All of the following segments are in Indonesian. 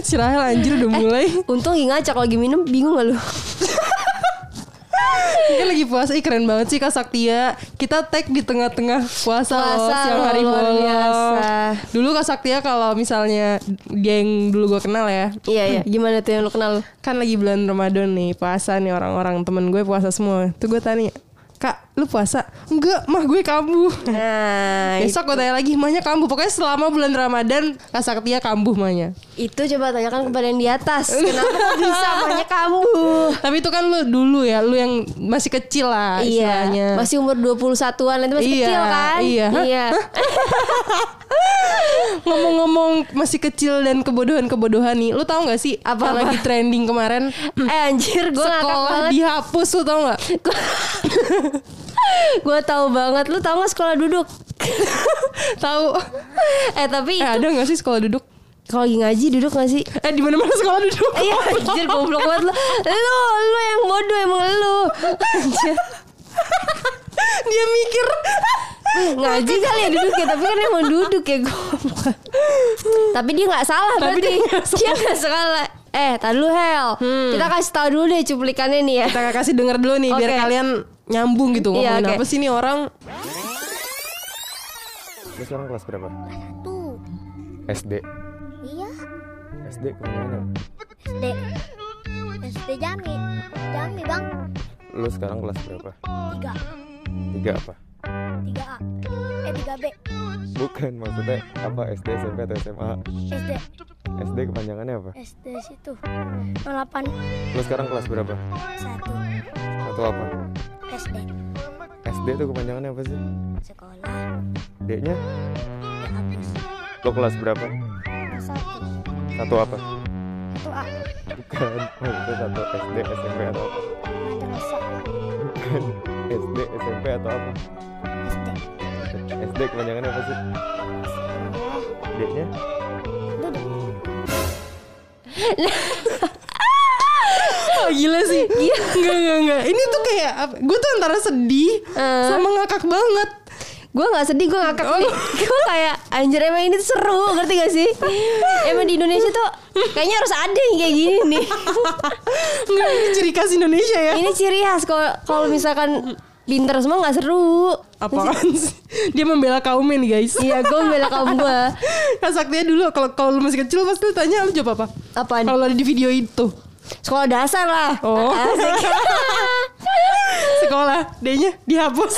si Rahel anjir udah mulai. Untung lagi ngacak lagi minum bingung gak lu? Ini lagi puasa, ih keren banget sih Kak Saktia. Kita tag di tengah-tengah puasa, loh, Puasa siang hari bolong. biasa. Dulu Kak Saktia kalau misalnya dia yang dulu gue kenal ya, Iya iya. Gimana tuh yang lu kenal? kan lagi bulan Ramadan nih, puasa nih orang-orang temen gue puasa semua. Tuh gue tanya, Kak, lu puasa? Enggak, mah gue kambuh. Nah, Besok gue tanya lagi, mahnya kambuh. Pokoknya selama bulan Ramadan, Saktia kambuh mahnya. itu coba tanyakan kepada yang di atas. Kenapa kok bisa banyak kamu? Tapi itu kan lu dulu ya, lu yang masih kecil lah istilahnya. Iya, masih umur 21-an itu masih Iya, kecil kan? iya. Iya. Ngomong-ngomong masih kecil dan kebodohan-kebodohan nih, lu tahu nggak sih Apa-apa? yang lagi trending kemarin? eh anjir, gue sekolah dihapus lu tau nggak? gue tahu banget. Lu tahu nggak sekolah duduk? tahu? eh tapi Eh itu ada nggak sih sekolah duduk? kalau lagi ngaji duduk gak sih? Eh di mana-mana sekolah duduk? Iya anjir goblok banget lu. Lu lu yang bodoh emang lu. Anjir. Dia mikir. Ngaji kali ya duduk ya tapi kan emang duduk ya goblok. Tapi dia nggak salah Tapi berarti. dia nggak salah. Dia nggak salah. Eh, tar dulu Hel. Kita kasih tahu dulu deh cuplikannya nih ya. Kita kasih denger dulu nih biar Oke. kalian nyambung gitu Iya, ngomongin oke. apa sih nih orang Lu sekarang kelas berapa? Tuh, SD. iya SD ke mana? SD SD Jami Jami bang Lu sekarang kelas berapa? tiga Tiga apa? Tiga A eh tiga B Bukan maksudnya apa SD SMP atau SMA? SD SD kepanjangannya apa? SD situ 08 Lu sekarang kelas berapa? satu Satu apa? SD SD itu kepanjangannya apa sih? sekolah D-nya? ya hapus Lu kelas berapa? satu Satu apa? satu A Bukan Maksudnya satu SD, SMP atau apa? madrasah Bukan SD, SMP atau apa? SD SD kepanjangannya apa sih? D-nya? duduk Oh, gila sih. Enggak enggak enggak. Ini tuh kayak gue tuh antara sedih Eh. sama ngakak banget. Gue gak sedih, gue ngakak Oh. Gue kayak anjir emang ini seru Ngerti gak sih? Emang di Indonesia tuh Kayaknya harus ada yang kayak gini nih Enggak ini ciri khas Indonesia ya. Ini ciri khas Kalau kalau misalkan Pinter semua gak seru Apaan sih? Dia membela kaumnya nih guys. Iya gue bela kaum gue Kak Saktia dulu kalau kalau lu masih kecil pasti tanya lu jawab apa? Apaan? Kalau ada di video itu. Sekolah dasar lah Oh. Sekolah, D-nya dihapus.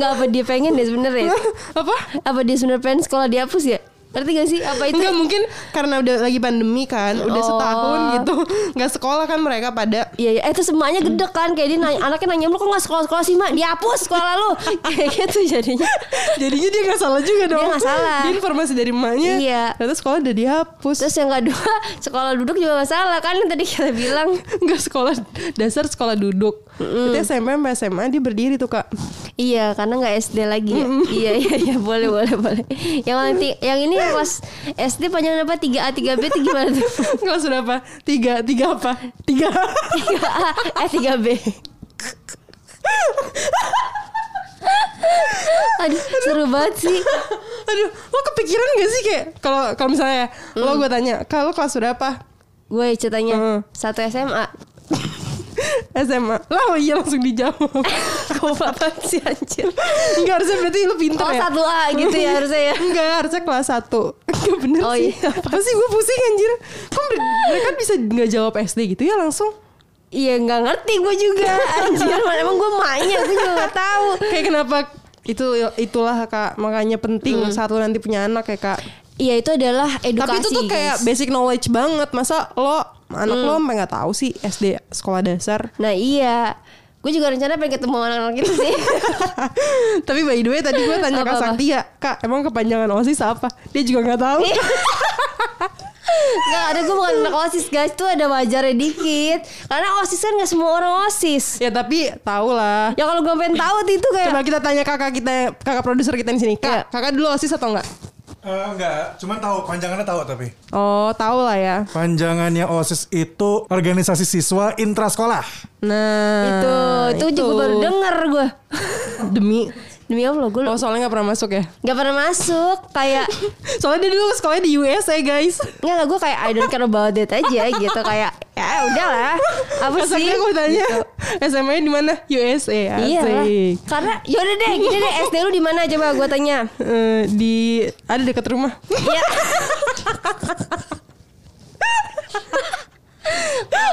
Nggak apa dia pengen deh sebenernya apa? Apa dia sebenernya pengen sekolah dihapus ya? Ngerti gak sih? Apa itu? Enggak mungkin karena udah lagi pandemi kan, udah Oh. setahun gitu. Nggak sekolah kan mereka pada Iya, iya. Eh terus emaknya gede kan Kayak dia nanya, anaknya nanya Lu kok gak sekolah-sekolah sih mak Dihapus sekolah lu Kayak gitu jadinya Jadinya dia nggak salah juga dong. nggak salah. Dia informasi dari emaknya. Iya. Ternyata sekolah udah dihapus. Terus yang kedua Sekolah duduk juga gak salah Kan yang tadi kita bilang Enggak sekolah dasar sekolah duduk. Itu SMP sampai SMA dia berdiri tuh kak. Iya karena gak SD lagi ya Iya iya iya boleh boleh boleh Yang nanti Yang ini yang pas SD panjang apa 3A 3B itu gimana tuh Kelas berapa? Tiga, tiga apa? Tiga. 3A Eh 3B Aduh seru banget sih Aduh, lo kepikiran gak sih kayak kalau kalau misalnya lo gue tanya, kalau kelas berapa? Gue ceritanya Hmm. Satu SMA SMA. Lah oh iya langsung dijawab. Kau apa sih anjir? Enggak harusnya berarti lo pinter Oh ya. satu A gitu ya harusnya ya. Enggak, harusnya kelas 1 Enggak bener Oh, sih. iya. Apa sih gue pusing anjir? Kok mere- mereka bisa nggak jawab SD gitu ya langsung? Iya nggak ngerti gue juga Anjir. Emang gue mainnya Gue juga gak tahu. Kayak kenapa itu itulah kak makanya penting satu nanti punya anak ya kak. Iya itu adalah edukasi tapi itu tuh kayak guys. basic knowledge banget. Masa lo anak lo sampai nggak tahu sih SD sekolah dasar. Nah iya. Gue juga rencana pengen ketemu anak-anak itu sih. Tapi by the way tadi gue tanya kak? Saktia kak emang kepanjangan osis apa? Dia juga nggak tahu. Iya. Gak ada gue bukan anak OSIS guys. Tuh ada wajarnya dikit. Karena OSIS kan gak semua orang OSIS. Ya tapi tahu lah. Ya kalau gue pengen tahu itu kayak coba kita tanya kakak kita kakak produser kita di sini. Kak kakak dulu osis atau enggak Eh, enggak, cuman tahu panjangannya tahu tapi. oh tahu lah ya Panjangannya OSIS itu organisasi siswa intrasekolah. nah Itu Itu juga baru denger gue demi Demi Allah gue Oh soalnya gak pernah masuk ya? Gak pernah masuk Kayak Soalnya dia dulu sekolahnya di USA guys. Enggak lah gue kayak I don't care about it aja gitu Kayak ya udahlah. Apa sih? Kasarnya gue tanya Gitu. SMA nya di mana? USA Iya lah. Karena yaudah deh Gini deh SD lu di mana? Coba gue tanya. Eh, Di Ada dekat rumah. Iya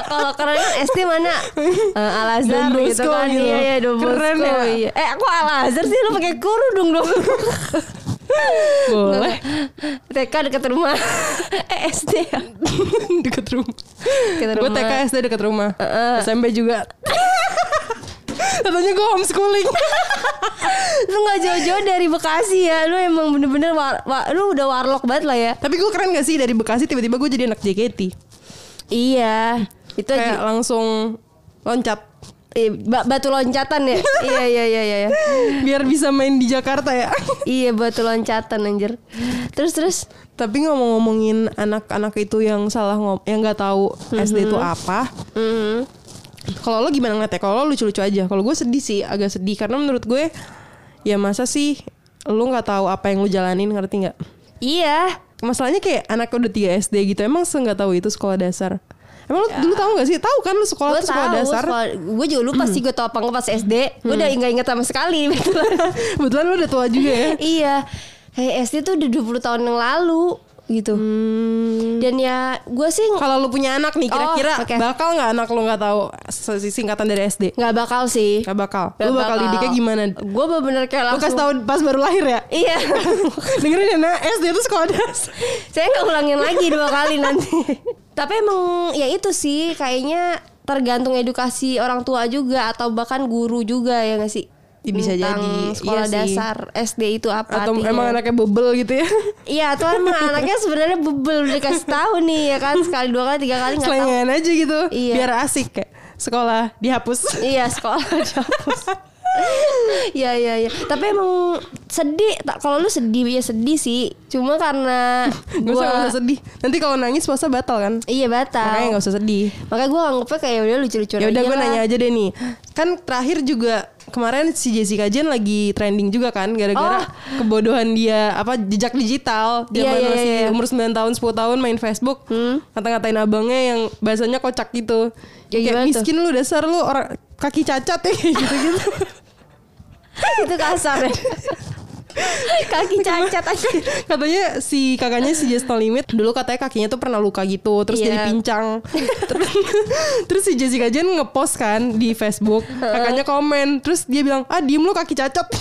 Kalau keren kan SD mana? Eh, Al Azhar gitu kan. gitu. Iya iya Keren ya. iya. Eh aku Al Azhar sih lu pakai kerudung dong. Boleh TK dekat rumah. eh SD ya. Dekat rumah Dekat Gue rumah. TK SD dekat rumah Heeh. SMP juga Katanya gue homeschooling Lu gak jauh-jauh dari Bekasi ya. Lu emang bener-bener war, wa- lu udah warlock banget lah ya. Tapi gue keren gak sih dari Bekasi tiba-tiba gue jadi anak JKT Iya. Itu Kayak aja. langsung loncat Eh, ba- batu loncatan ya. iya iya iya iya. iya. Biar bisa main di Jakarta ya Iya batu loncatan anjir. Terus terus Tapi ngomong-ngomongin anak-anak itu yang salah ngom yang nggak tahu SD itu Mm-hmm. apa. Mhm. Kalau lo gimana ngeliatnya? Kalau lo lucu-lucu aja. Kalau gue sedih sih, agak sedih karena menurut gue ya masa sih lo nggak tahu apa yang lo jalanin ngerti nggak? Iya. Masalahnya kayak anak udah 3 SD gitu emang se nggak tahu itu sekolah dasar. Emang lo dulu tahu nggak sih? Tahu kan lo sekolah Gue tuh sekolah tahu, dasar. gue juga lupa sih gue tau apa nggak pas SD. Gue udah nggak inget sama sekali. betulan. Kebetulan lo udah tua juga ya. iya. Kayak SD tuh udah 20 tahun yang lalu gitu. Dan ya gue sih Kalau lo punya anak nih kira-kira Oh, oke. bakal nggak anak lo nggak tahu singkatan dari SD? nggak bakal sih. Gak bakal. Nggak Lo bakal didiknya gimana? Gue bener-bener kayak langsung. kasih tahu pas baru lahir ya? Iya. Dengerin ya, nah SD itu sekolah dasar. Saya nggak ulangin lagi dua kali nanti. Tapi emang ya itu sih kayaknya tergantung edukasi orang tua juga atau bahkan guru juga ya nggak sih? Ya, bisa jadi. sekolah Iya sih. dasar SD itu apa Atau artinya. emang anaknya bebel gitu ya? Iya atau emang anaknya sebenarnya bebel dikasih tahu nih ya kan sekali dua kali tiga kali nggak tahu. Aja gitu. Iya. Biar asik kayak sekolah dihapus. Iya sekolah dihapus. Iya iya iya. Tapi emang sedih. Tak kalau lu sedih ya sedih sih. Cuma karena Gak usah, gua gak usah sedih. Nanti kalau nangis puasa batal kan? iya batal. Makanya gak usah sedih. Makanya gue anggapnya kayak udah lucu-lucuan Ya udah aja gue nanya aja deh nih. Kan terakhir juga kemarin si Jessica Jen lagi trending juga kan gara-gara kebodohan dia apa jejak digital Iya, zaman iya, masih iya. umur 9 tahun 10 tahun main Facebook ngata-ngatain abangnya yang bahasanya kocak gitu Ya, kayak gimana tuh? miskin lu dasar lu orang kaki cacat ya gitu-gitu itu kasar ya. Kaki cacat aja. katanya si kakaknya si Just No Limit dulu katanya kakinya tuh pernah luka gitu terus Iya. jadi pincang terus, terus si Jessica Jen ngepost kan di Facebook kakaknya komen terus dia bilang ah diem lu kaki cacat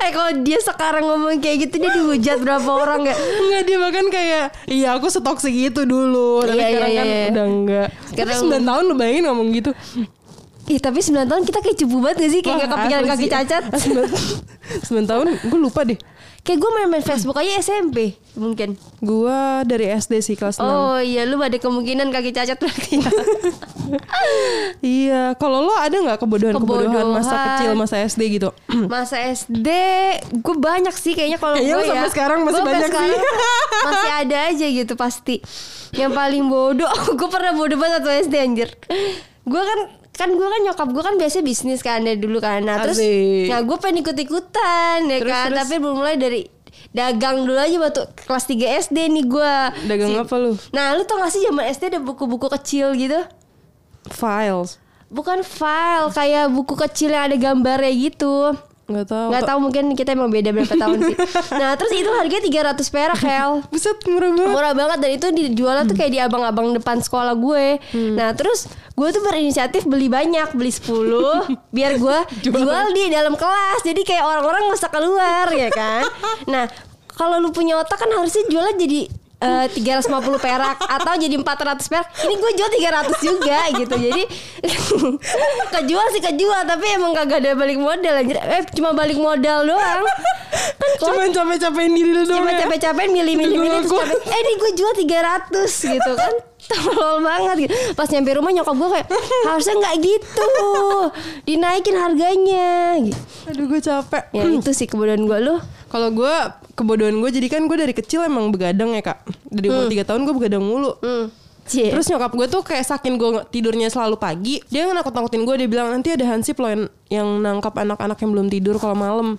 Eh kalau dia sekarang ngomong kayak gitu dia dihujat berapa orang ya? Enggak dia bahkan kayak Iya aku setoksik itu dulu Tapi Iya, iya, sekarang iya, kan iya. udah enggak Sekarang- Tapi 9 tahun lu bayangin ngomong gitu Ih tapi 9 tahun kita kayak cupu banget gak sih? Kayak Wah, gak kepikiran kaki cacat. 9 tahun gue lupa deh. Kayak gue main-main Facebook aja SMP Mungkin. Gua dari SD sih kelas 6 Oh iya lu ada kemungkinan kaki cacat berarti. Ya Iya Kalau lo ada gak kebodohan-kebodohan masa kecil Masa SD gitu? Masa SD Gue banyak sih kayaknya kalau gue lu sampai ya. sekarang masih banyak sih. Masih ada aja gitu pasti. Yang paling bodoh Gue pernah bodoh banget waktu SD anjir. Gue kan kan gue kan nyokap gue kan biasa bisnis kan dari dulu kan. Nah terus nah gue pengen ikut ikutan ya Terus, kan. terus? tapi belum mulai dari dagang dulu aja waktu kelas 3 SD nih gue Dagang apa lu? nah lu tau gak sih zaman SD ada buku-buku kecil gitu? Files. Bukan file kayak buku kecil yang ada gambarnya gitu Gak tau nggak tahu mungkin kita emang beda berapa tahun sih. Nah terus itu harganya 300 perak Hel. Buset murah banget Murah banget dan itu dijualnya tuh kayak di abang-abang depan sekolah gue. Nah terus gue tuh berinisiatif beli banyak, beli 10 biar gue jual di dalam kelas. Jadi kayak orang-orang nggak usah keluar ya kan. Nah kalau lu punya otak kan harusnya jualnya jadi eh, 350 perak atau jadi 400 perak. Ini gue jual 300 juga gitu. Jadi kejual sih kejual tapi emang kagak ada balik modal anjir. Eh cuma balik modal doang. Kan Cuman capek-capekin diri lu doang Cuma ya capek-capek milih-milih milih terus aku- capek. Eh ini gue jual 300 gitu kan Tolol banget gitu Pas nyampe rumah nyokap gue kayak Harusnya nggak gitu Dinaikin harganya gitu. Aduh gue capek Ya itu sih kebodohan gue lu Kalau gue kebodohan gue jadi kan gue dari kecil emang begadang ya kak Dari umur 3 tahun gue begadang mulu hmm. Cie. Terus nyokap gue tuh kayak saking gue tidurnya selalu pagi, dia nakut-nakutin gue. Dia bilang nanti ada hansip loh yang, yang nangkap anak-anak yang belum tidur kalau malam.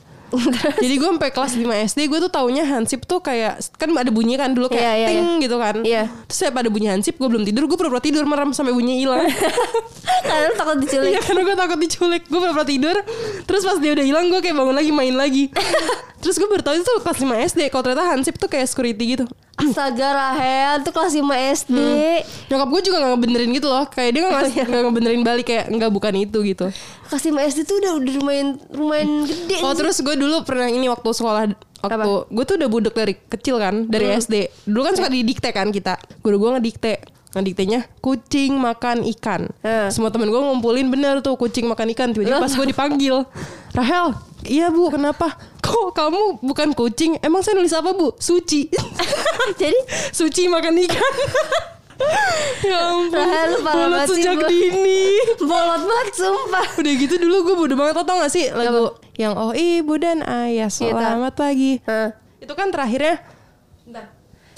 Jadi gue sampai kelas 5 SD gue tuh taunya hansip tuh kayak kan ada bunyi kan dulu kayak Iya, iya, ting iya. gitu kan. Iya. Terus saya pada bunyi hansip gue belum tidur gue pura-pura tidur merem sampai bunyi hilang. Karena takut diculik. Iya karena gue takut diculik Gue pura-pura tidur Terus pas dia udah hilang Gue kayak bangun lagi main lagi Terus gue baru tahu itu kelas 5 SD Kalau ternyata Hansip tuh kayak security gitu Astaga Rahel. Tuh kelas 5 SD. Nyokap gue juga gak ngebenerin gitu loh. Kayak dia gak, ngas- gak ngebenerin balik Kayak enggak bukan itu gitu. Kelas 5 SD tuh udah udah lumayan lumayan gede. Oh sih. terus gue dulu pernah ini waktu sekolah Waktu gue tuh udah budek dari kecil kan Dari SD Dulu kan suka didikte kan kita. Guru gue ngedikte. Ngediktenya kucing makan ikan. Eh. Semua temen gue ngumpulin bener tuh kucing makan ikan. Tiba-tiba pas gue dipanggil Rahel Iya bu kenapa? Kok kamu bukan kucing? Emang saya nulis apa bu? Suci. Jadi? Suci makan ikan. Ya ampun. Rahel Bolot sejak Bu. dini. Bolot banget sumpah. Udah gitu dulu gue bodo banget. Tau gak sih lagu Yang oh ibu dan ayah selamat pagi. Hah. Itu kan terakhirnya.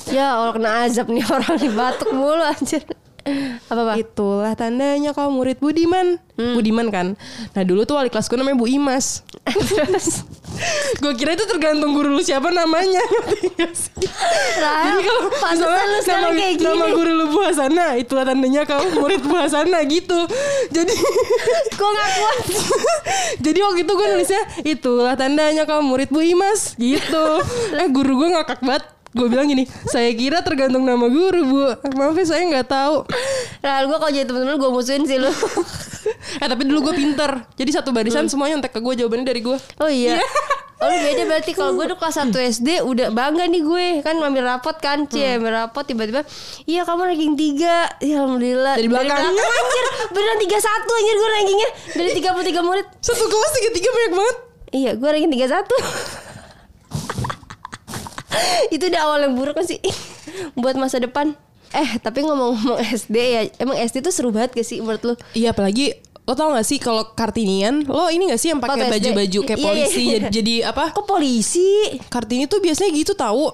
Ya Allah kena azab nih orang nih batuk mulu anjir. Apa pak? Itulah tandanya kau murid Budiman. Budiman kan? Nah dulu tuh wali kelas gue namanya Bu Imas. Terus? Gue kira itu tergantung guru lu siapa namanya. Jadi kalau misalnya lu nama, kayak nama gini. guru lu Bu Hasana Itulah tandanya kau murid Bu Hasana gitu. Jadi Gue gak kuat. Jadi waktu itu gue nulisnya Itulah tandanya kau murid Bu Imas. Gitu. Eh guru gue ngakak banget Gue bilang gini Saya kira tergantung nama guru Bu. Maaf ya saya nggak tahu. Rahel gue kalau jadi temen-temen gue musuhin sih lu. Eh tapi dulu gue pinter. Jadi satu barisan semuanya nyontek ke gue Jawabannya dari gue Oh iya. Oh lu beda berarti kalau gue tuh kelas 1 SD udah bangga nih gue. Kan ambil rapot kan cie ambil rapot tiba-tiba iya kamu ranking 3 ya alhamdulillah. Dari belakang. anjir beneran 31 anjir gue rankingnya. Dari 33 murid. Satu kelas tiga-tiga banyak banget. Iya gue ranking 31 itu udah awal yang buruk kan sih. Buat masa depan. Eh tapi ngomong-ngomong SD ya emang SD tuh seru banget gak sih menurut lu? Iya apalagi Lo tau gak sih kalau Kartinian Lo ini gak sih yang pakai baju-baju kayak Iya, iya, polisi iya. jadi, jadi apa? Kok polisi? Kartini tuh biasanya gitu tahu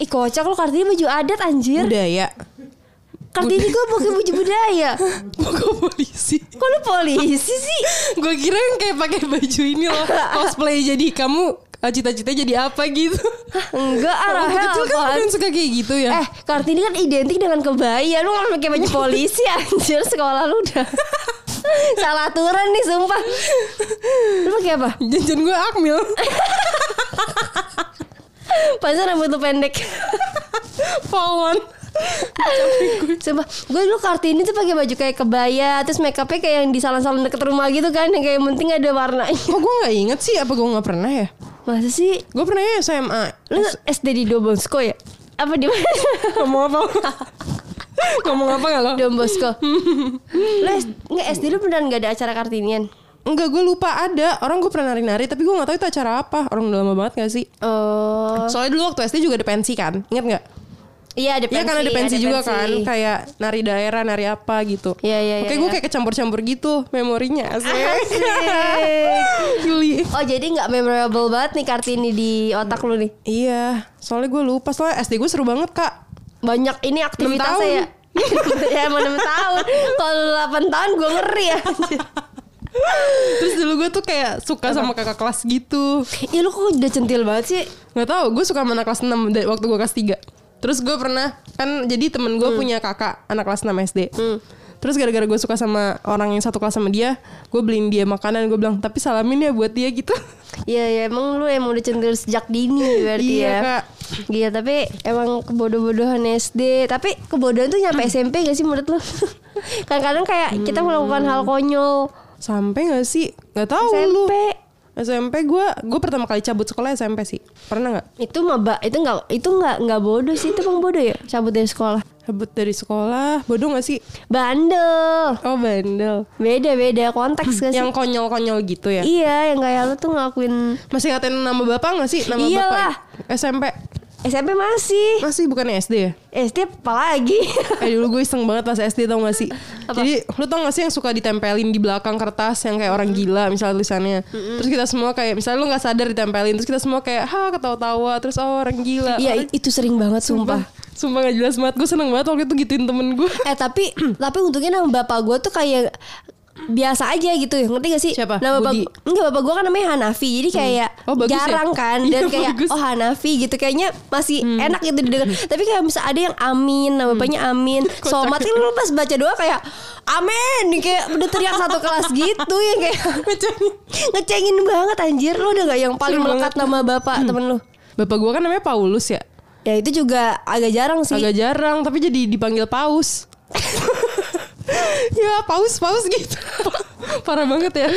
ih kocak lu kartini baju adat anjir. Budaya. Kartini gue pakai baju budaya? Kok polisi? Kok lu polisi sih? Gue kira yang kayak pakai baju ini loh Cosplay jadi kamu Cita-cita jadi apa gitu? Enggak ah Waktu kecil kan apaan? suka kayak gitu ya. Eh Kartini kan identik dengan kebaya. Lu gak pakai baju polisi anjir. Sekolah lu udah. Salah aturan nih sumpah. Lu pakai apa? Janjian gue akmil. Pantesan rambut lu pendek. Polwan Sumpah Gue. Dulu Kartini tuh pakai baju kayak kebaya Terus make upnya kayak yang di salon-salon deket rumah gitu kan Yang kayak penting ada warnanya. Kok gue gak inget sih Apa gue gak pernah ya? Masa sih? Gue pernah ya SMA Lu SD di Dobonsko ya? Apa di mana? Ngomong apa? Ngomong apa gak lo? Don Bosco Lu S- nggak SD lu beneran gak ada acara Kartinian? Enggak gue lupa ada. Orang gue pernah nari-nari Tapi gue gak tahu itu acara apa. Orang udah lama banget gak sih? Oh. Soalnya dulu waktu SD juga ada pensi kan Ingat gak Iya ada pensi Iya kan ada pensi juga pensi. kan Kayak nari daerah Nari apa gitu. Iya, iya, Oke iya, gue iya. kayak kecampur-campur gitu Memorinya asik. Asik. Yuli Oh jadi nggak memorable banget nih Kartini di otak lu nih? Iya Soalnya gue lupa. Soalnya SD gue seru banget kak. Banyak ini aktivitasnya ya? Ya emang 6 tahun. Kalau 8 tahun gue ngeri ya. Terus dulu gue tuh kayak Suka sama kakak kelas gitu. Ya lu kok udah centil banget sih? Gak tau gue suka sama anak kelas 6 dari Waktu gue kelas 3 Terus gue pernah Kan jadi temen gue punya kakak Anak kelas 6 SD Terus gara-gara gue suka sama orang yang satu kelas sama dia Gue beliin dia makanan Gue bilang tapi salamin ya buat dia gitu. Iya ya emang lu emang udah centil sejak dini berarti Iya, ya. Kak. Iya tapi emang kebodoh-bodohan SD Tapi kebodohan tuh nyampe SMP gak sih menurut lu? Kadang-kadang kayak kita melakukan hal konyol. Sampai gak sih? Gak tahu lu SMP gue Gue pertama kali cabut sekolah SMP sih. Pernah gak? itu mah ba- itu nggak itu nggak nggak bodoh sih. Itu bang bodoh ya cabut dari sekolah. Cabut dari sekolah. Bodoh gak sih? bandel. Oh bandel. Beda beda. Konteks gak sih? Yang konyol-konyol gitu ya? Iya yang kayak lu tuh ngelakuin Masih ngatain nama bapak gak sih? Nama Iyalah. bapak SMP SMP masih. Masih bukan SD ya? SD apalagi Eh dulu gue iseng banget pas SD tau gak sih? Jadi lu tau gak sih yang suka ditempelin di belakang kertas Yang kayak orang gila misalnya tulisannya? Terus kita semua kayak Misalnya lu gak sadar ditempelin Terus kita semua kayak Ha ketawa-tawa Terus oh orang gila. Iya i- itu sering banget sumpah. Sumpah gak jelas banget Gue seneng banget waktu itu gituin temen gue. Eh tapi tapi untungnya nama bapak gue tuh kayak biasa aja gitu. Ngerti gak sih? Siapa? nama bapak enggak bapak gue kan namanya Hanafi. Jadi kayak Oh, bagus ya? jarang kan. Dan Iya, kayak bagus. Hmm. oh Hanafi gitu. Kayaknya masih enak gitu didengar. Tapi kayak bisa ada yang Amin nama bapaknya Amin. Somat kan lu pas baca doa kayak Amin! Nih kayak udah teriak satu kelas gitu ya kayak ngecengin banget anjir. Lu udah gak yang paling melekat nama bapak temen lu? Bapak gue kan namanya Paulus ya. Ya itu juga agak jarang sih. Agak jarang Tapi jadi dipanggil Paus Ya paus paus gitu Parah banget ya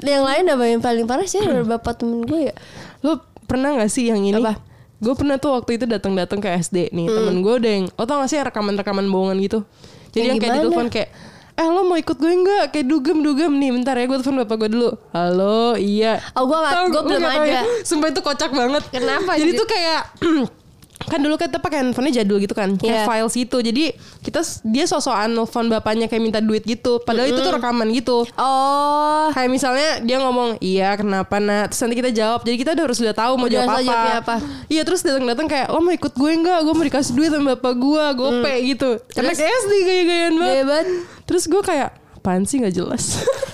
yang lain apa yang paling parah sih dari bapak temen gue ya Lo pernah gak sih yang ini? Apa? Gue pernah tuh waktu itu datang-datang ke SD nih Temen gue yang Lo tau gak sih rekaman-rekaman bohongan gitu Jadi Yang yang, kayak di telepon kayak Eh lo mau ikut gue enggak? Kayak dugem-dugem nih Bentar ya gue telepon bapak gue dulu Halo iya Oh, gua nggak- Tau, gua belum nggak tahu ada. ya. Sumpah itu kocak banget Kenapa, Jadi anjir? tuh kayak kan dulu kita pakai handphonenya jadul gitu kan kayak files gitu. Jadi kita dia sosokan nelfon bapaknya kayak minta duit gitu. Padahal itu tuh rekaman gitu. Oh. Kayak misalnya dia ngomong iya kenapa nak? Terus nanti kita jawab. Jadi kita udah harus udah tahu mau Udah jawab apa. apa. iya terus datang datang kayak lo mau ikut gue enggak gue mau dikasih duit sama bapak gue gope gitu. Karena Terus? kayak SD gaya-gayaan banget. Banget. terus gue kayak apaan sih? Nggak jelas.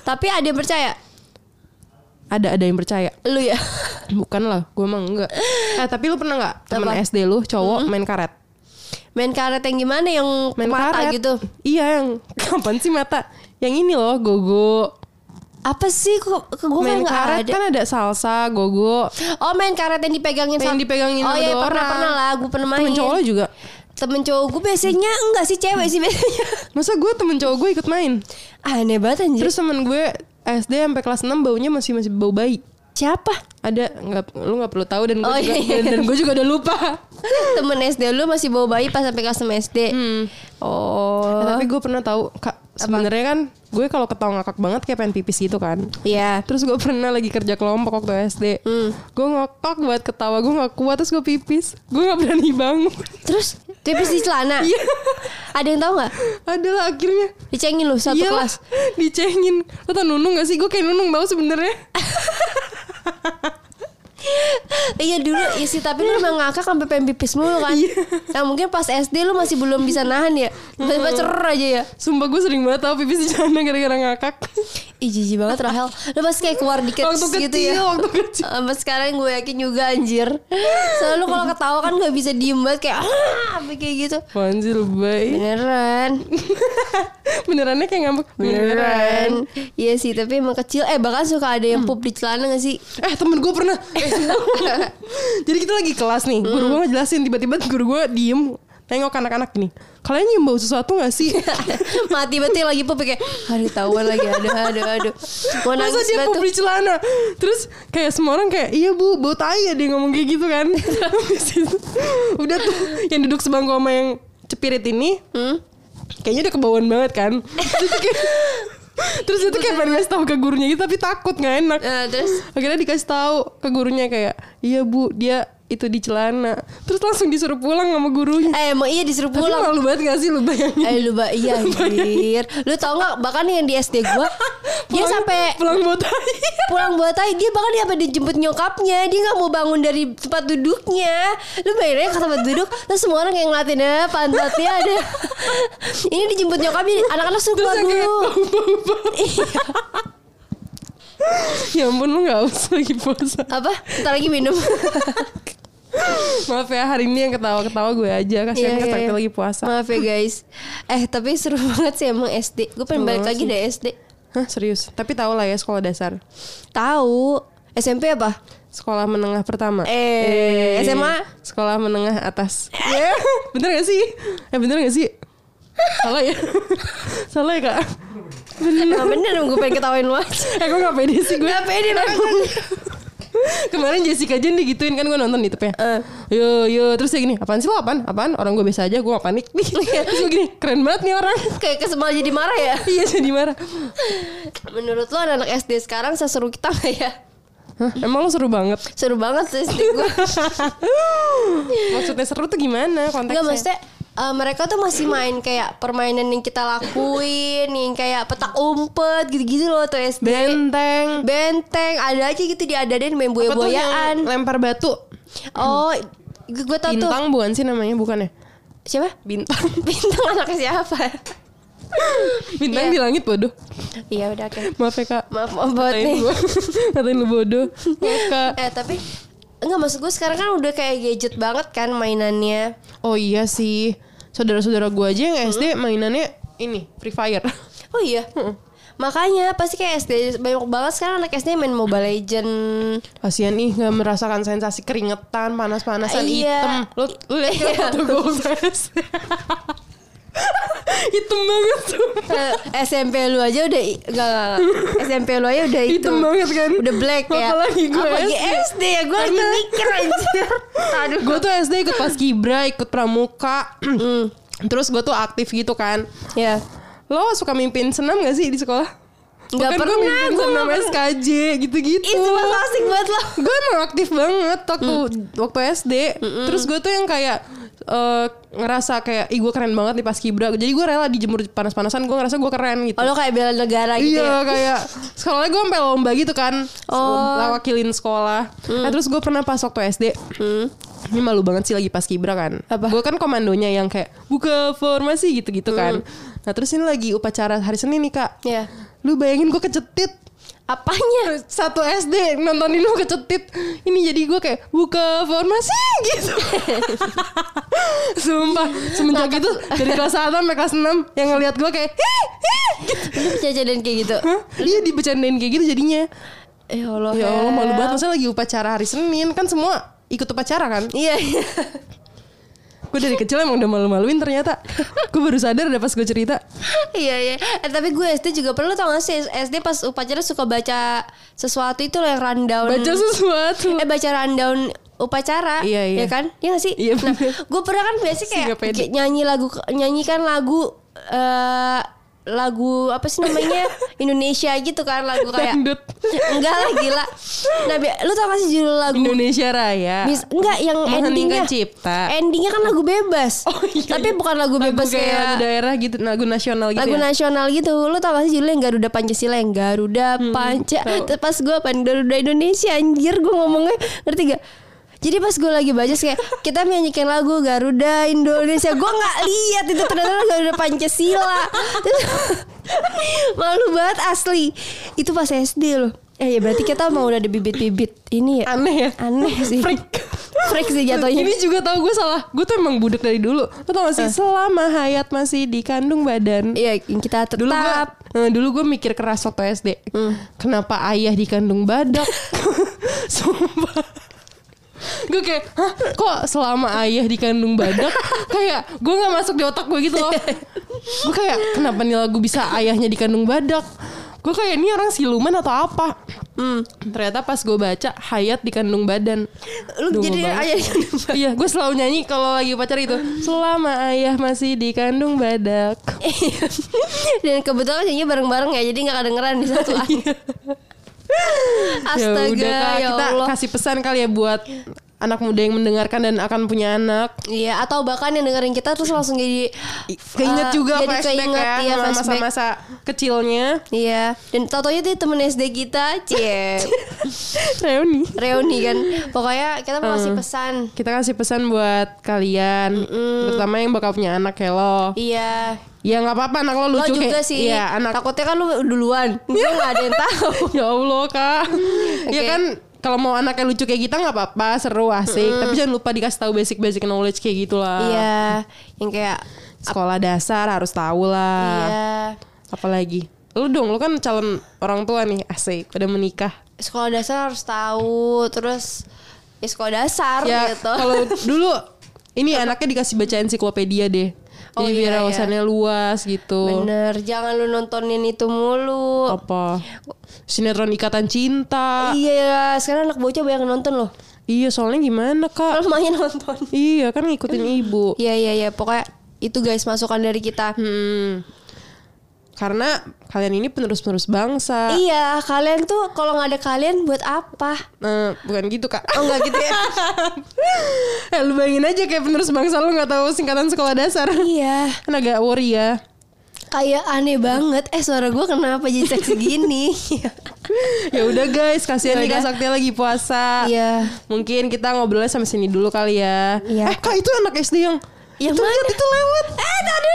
Tapi ada yang percaya ada ada yang percaya. Lu ya? Bukan lah gue emang enggak. Eh tapi lu pernah nggak temen Apa? SD lu cowok main karet? Main karet yang gimana? Yang main mata karet. gitu? Iya yang kapan sih mata? Yang ini loh gogo. Apa sih? Kok ke gue main karet ada? kan ada salsa gogo. Oh main karet yang dipegangin Yang dipegangin Oh iya pernah orang. pernah lah Gue pernah main. temen cowok juga? Temen cowok gue biasanya Enggak sih cewek sih biasanya. Masa gue temen cowok gue ikut main? Aneh banget anjir. Terus temen gue SD sampai kelas 6 baunya masih masih bau bayi Siapa? Ada nggak lu nggak perlu tahu dan gue Oh, juga iya, dan, dan gue juga udah lupa. Temen SD lu masih bawa bayi Pas sampai kelas 6 SD Hmm. Oh. Eh, tapi gue pernah tahu kak sebenarnya kan gue kalau ketawa ngakak banget kayak pengen pipis gitu kan. Iya. Terus gue pernah lagi kerja kelompok waktu SD Hmm. Gue ngakak buat ketawa Gue gak kuat Terus gue pipis. Gue gak berani bangun. Terus Tipis di celana? Iya. Ada yang tahu nggak? Adalah akhirnya. Dicengin lu satu Iyalah, kelas? Dicengin. Lo tau Nunung gak sih? Gue kayak Nunung tau sebenarnya ハハハハ! Iya dulu iya sih tapi lu emang ngakak sampai pengen pipis mulu kan. Iya. Nah mungkin pas SD lu masih belum bisa nahan ya. Tiba-tiba cer aja ya. Sumpah gue sering banget tau pipis di celana gara-gara ngakak Ih jijik banget Rahel. Lu pasti kayak keluar dikit Waktu gitu ya. Waktu kecil Sampai sekarang gue yakin juga anjir. Soalnya lu kalau ketawa kan gak bisa diem banget kayak ah kayak gitu. Sih lebay Beneran. Benerannya kayak ngambek Beneran. Iya sih tapi emang kecil eh bahkan suka ada yang pup di celana gak sih? Eh temen gue pernah eh, Jadi kita lagi kelas nih Guru gue ngejelasin Tiba-tiba guru gue diem Nengok anak-anak gini Kalian nyium bau sesuatu gak sih? Mati ya lagi pup kayak hari tahuan lagi aduh aduh aduh. Mau Masa nangis dia pup di celana Terus kayak semua orang kayak Iya bu bau tai ya Dia ngomong kayak gitu kan Udah tuh Yang duduk sebangku sama yang cepirit ini Hmm? Kayaknya udah kebauan banget kan Terus itu kayak pengen ngasih tahu ke gurunya gitu Tapi takut gak enak. Eh, terus? Akhirnya dikasih tahu ke gurunya kayak Iya bu dia itu di celana. Terus langsung disuruh pulang sama gurunya. Eh emang iya disuruh Tapi pulang. malu banget gak sih lu bayangin? Eh lu ba iya anjir. Lu tau gak bahkan yang di SD gua Dia sampai Pulang buat tai. Pulang buat tai Dia bahkan dia sampai dijemput nyokapnya. Dia gak mau bangun dari tempat duduknya. Lu bayangin ke tempat duduk Terus semua orang kayak ngeliatin ya pantatnya ada? Ini dijemput nyokapnya Anak-anak suruh keluar yang dulu. Iya. Ya ampun lu gak usah lagi puasa. Apa? Ntar lagi minum Maaf ya hari ini yang ketawa-ketawa gue aja. Kasian Iya, kan iya, lagi puasa. Maaf ya guys. Eh tapi seru banget sih emang SD Gue pengen balik lagi deh SD Hah serius? Tapi tau lah ya sekolah dasar. Tahu SMP apa? Sekolah menengah pertama. Eh, SMA? Sekolah menengah atas. Ya Bener gak sih? Eh bener gak sih? Salah ya? Salah ya kak? Bener. Nah, bener gue pengen ketawain lu aja Eh gue gak pede sih gue? Gak pede banget Kemarin Jessica Jen digituin kan gue nonton di ya Eh. Yo yo Terus dia gini Apaan sih lo apaan? Apaan? Orang gue biasa aja Gue gak panik Terus gue gini Keren banget nih orang Kayak kesel jadi marah ya Iya jadi marah Menurut lo anak SD sekarang seseru kita gak ya? Hah, Emang lo seru banget Seru banget sih SD gue Maksudnya seru tuh gimana konteksnya? Enggak maksudnya eh, mereka tuh masih main kayak permainan yang kita lakuin Yang kayak petak umpet gitu-gitu loh tuh SD Benteng Benteng Ada aja gitu diadain main Apa tuh yang buaya-buayaan Lempar batu Oh gue tau tuh Bintang bukan sih namanya Bukan ya Siapa? Bintang. Bintang anaknya siapa? Bintang Iya. di langit bodoh. Iya udah oke. Maaf ya kak. Maaf maaf banget Katain nih. Katain lu bodoh. Maaf kak. Eh tapi Enggak maksud gue sekarang kan udah kayak gadget banget kan mainannya Oh iya sih. Saudara-saudara gue aja yang Hmm. SD mainannya ini Free Fire. Oh iya Makanya pasti kayak SD Banyak banget sekarang anak SD main Mobile Legend Kasian nih nggak merasakan sensasi keringetan, panas-panasan Iya. hitam. Lu lu lihat Iya. foto gue. hitam banget tuh. Eh, SMP lu aja udah enggak, enggak. SMP lu aja udah itu Hitam banget kan? Udah black ya Apalagi gue Apalagi SD. SD ya Gue lagi mikir anjir Aduh Gue tuh SD ikut paskibra, ikut pramuka. Hmm. Terus gue tuh aktif gitu kan. Ya Lo suka mimpin senam gak sih di sekolah? Bukan pernah, gue pernah. SKJ gitu-gitu. Itu asik banget lo gue emang aktif banget waktu Hmm. waktu SD. Terus gue tuh yang kayak eh, ngerasa kayak ih gue keren banget di paskibra. Jadi gue rela dijemur panas-panasan. Gue ngerasa gue keren gitu. Oh lo kayak bela negara gitu Iya ya kayak sekolahnya gue sampai lomba gitu kan Oh. Wakilin sekolah Nah terus gue pernah pas waktu SD Ini malu banget sih lagi pas kibra kan Apa? Gue kan komandonya yang kayak Buka formasi gitu-gitu kan Nah terus ini lagi upacara hari Senin nih kak Ya Lu bayangin gue kecetit. Apanya? Satu SD nontonin lu kecetit. Ini jadi gue kayak Buka formasi gitu. Sumpah Semenjak itu Dari kelas 1 sampai kelas 6 Yang ngeliat gue kayak Hih, hih, gitu. Lu kayak gitu? Hah? Iya dibecandain kayak gitu jadinya. Ya Allah Ya Allah malu banget. Maksudnya lagi upacara hari Senin? Kan semua ikut upacara kan? Iya iya Gue dari kecil emang udah malu-maluin ternyata. Gue baru sadar ada pas gue cerita. Iya iya. Eh, Tapi gue SD juga perlu tau gak sih? SD pas upacara suka baca Sesuatu itu loh yang rundown. Baca sesuatu. Eh baca rundown upacara Iya, iya. Ya kan? Iya gak sih? Iya, Nah gue pernah kan biasa Sih, kayak, kayak Nyanyi lagu Nyanyikan lagu eh lagu apa sih namanya? Indonesia gitu kan lagu kayak Dangdut. Enggak lah gila. Nah bi- lu tau gak sih judul lagu? Indonesia Raya. Mis, enggak yang endingnya cipta. endingnya kan lagu bebas. Oh, iya, tapi iya. bukan lagu Lagu bebas kayak kayak lagu daerah gitu Lagu nasional gitu lagu ya? nasional gitu. Lu tau gak sih judulnya Garuda Pancasila yang Garuda Panca Terus pas gue apa Garuda Indonesia anjir gue ngomongnya. Ngerti gak jadi pas gue lagi baca kayak kita menyanyikan lagu Garuda Indonesia. Gue nggak lihat itu ternyata Garuda Pancasila. Terus, malu banget asli. Itu pas SD loh. Eh ya berarti kita mau udah ada bibit-bibit ini ya? Aneh ya? Aneh sih. Freak. Freak sih jatuhnya. Ini juga tau gue salah. Gue tuh emang budak dari dulu. Lo tau gak sih? Selama hayat masih dikandung badan Iya, kita tetap. Dulu gue Dulu gue mikir keras waktu SD Kenapa ayah dikandung badak? Sumpah Gue kayak Hah kok selama ayah dikandung badak Kayak Gue gak masuk di otak gue gitu loh Gue kayak Kenapa nih lagu bisa ayahnya dikandung badak Gue kayak ini orang siluman atau apa Hmm, ternyata pas gue baca hayat dikandung badan. Lu Dungu jadi ayah. Iya, gue selalu nyanyi kalau lagi pacar itu. Selama ayah masih dikandung badak. Dan kebetulan nyanyi bareng-bareng ya, jadi nggak kedengeran di satu. Astaga, ya udah Kak, ya kita Allah. kasih pesan kali ya buat anak muda yang mendengarkan dan akan punya anak. Iya, atau bahkan yang dengerin kita terus langsung jadi Keinget eh, juga jadi flashback keinget, ya flashback. masa-masa kecilnya. Iya, dan tau-taunya tuh temen SD kita, cie, Reuni. reuni kan. Pokoknya kita mau kasih pesan. Kita kasih pesan buat kalian, terutama yang bakal punya anak kayak lo. Iya, Ya nggak apa-apa anak lo lo lucu juga kayak sih. Iya, anak Takutnya kan lu duluan, gue nggak ada yang tahu. ya Allah kak. Ya Oke. kan kalau mau anaknya lucu kayak kita nggak apa-apa, seru asik. Tapi jangan lupa dikasih tahu basic-basic knowledge kayak gitulah. Iya, yang kayak Sekolah dasar harus tahu lah. iya Apalagi lu dong, lu kan calon orang tua nih, asik, udah menikah. sekolah dasar harus tahu, terus ya sekolah dasar Ya gitu. kalau dulu ini anaknya dikasih baca ensiklopedia deh. Oh, Jadi biar iya, iya. wawasannya luas gitu. Bener, jangan lu nontonin itu mulu. Apa? Sinetron Ikatan Cinta. Iya, sekarang anak bocah banyak nonton loh. Iya, soalnya gimana kak? Kalau lumayan nonton. Iya kan ngikutin ibu. Iya iya iya, pokoknya itu guys masukan dari kita. Hmm. Karena kalian ini penerus-penerus bangsa. Iya, kalian tuh kalau nggak ada kalian buat apa? Eh, bukan gitu kak. Oh nggak gitu ya? Eh, lu bayangin aja kayak penerus bangsa lu nggak tahu singkatan sekolah dasar. iya, Kan agak worry ya. kayak aneh banget. Eh suara gue kenapa jadi seksi gini? ya udah guys, kasihan nih. Kak Sakti lagi puasa. Iya. Mungkin kita ngobrolnya sampai sini dulu kali ya. Iya. Eh kak itu anak SD yang Yang mana? itu lewat. Eh tadi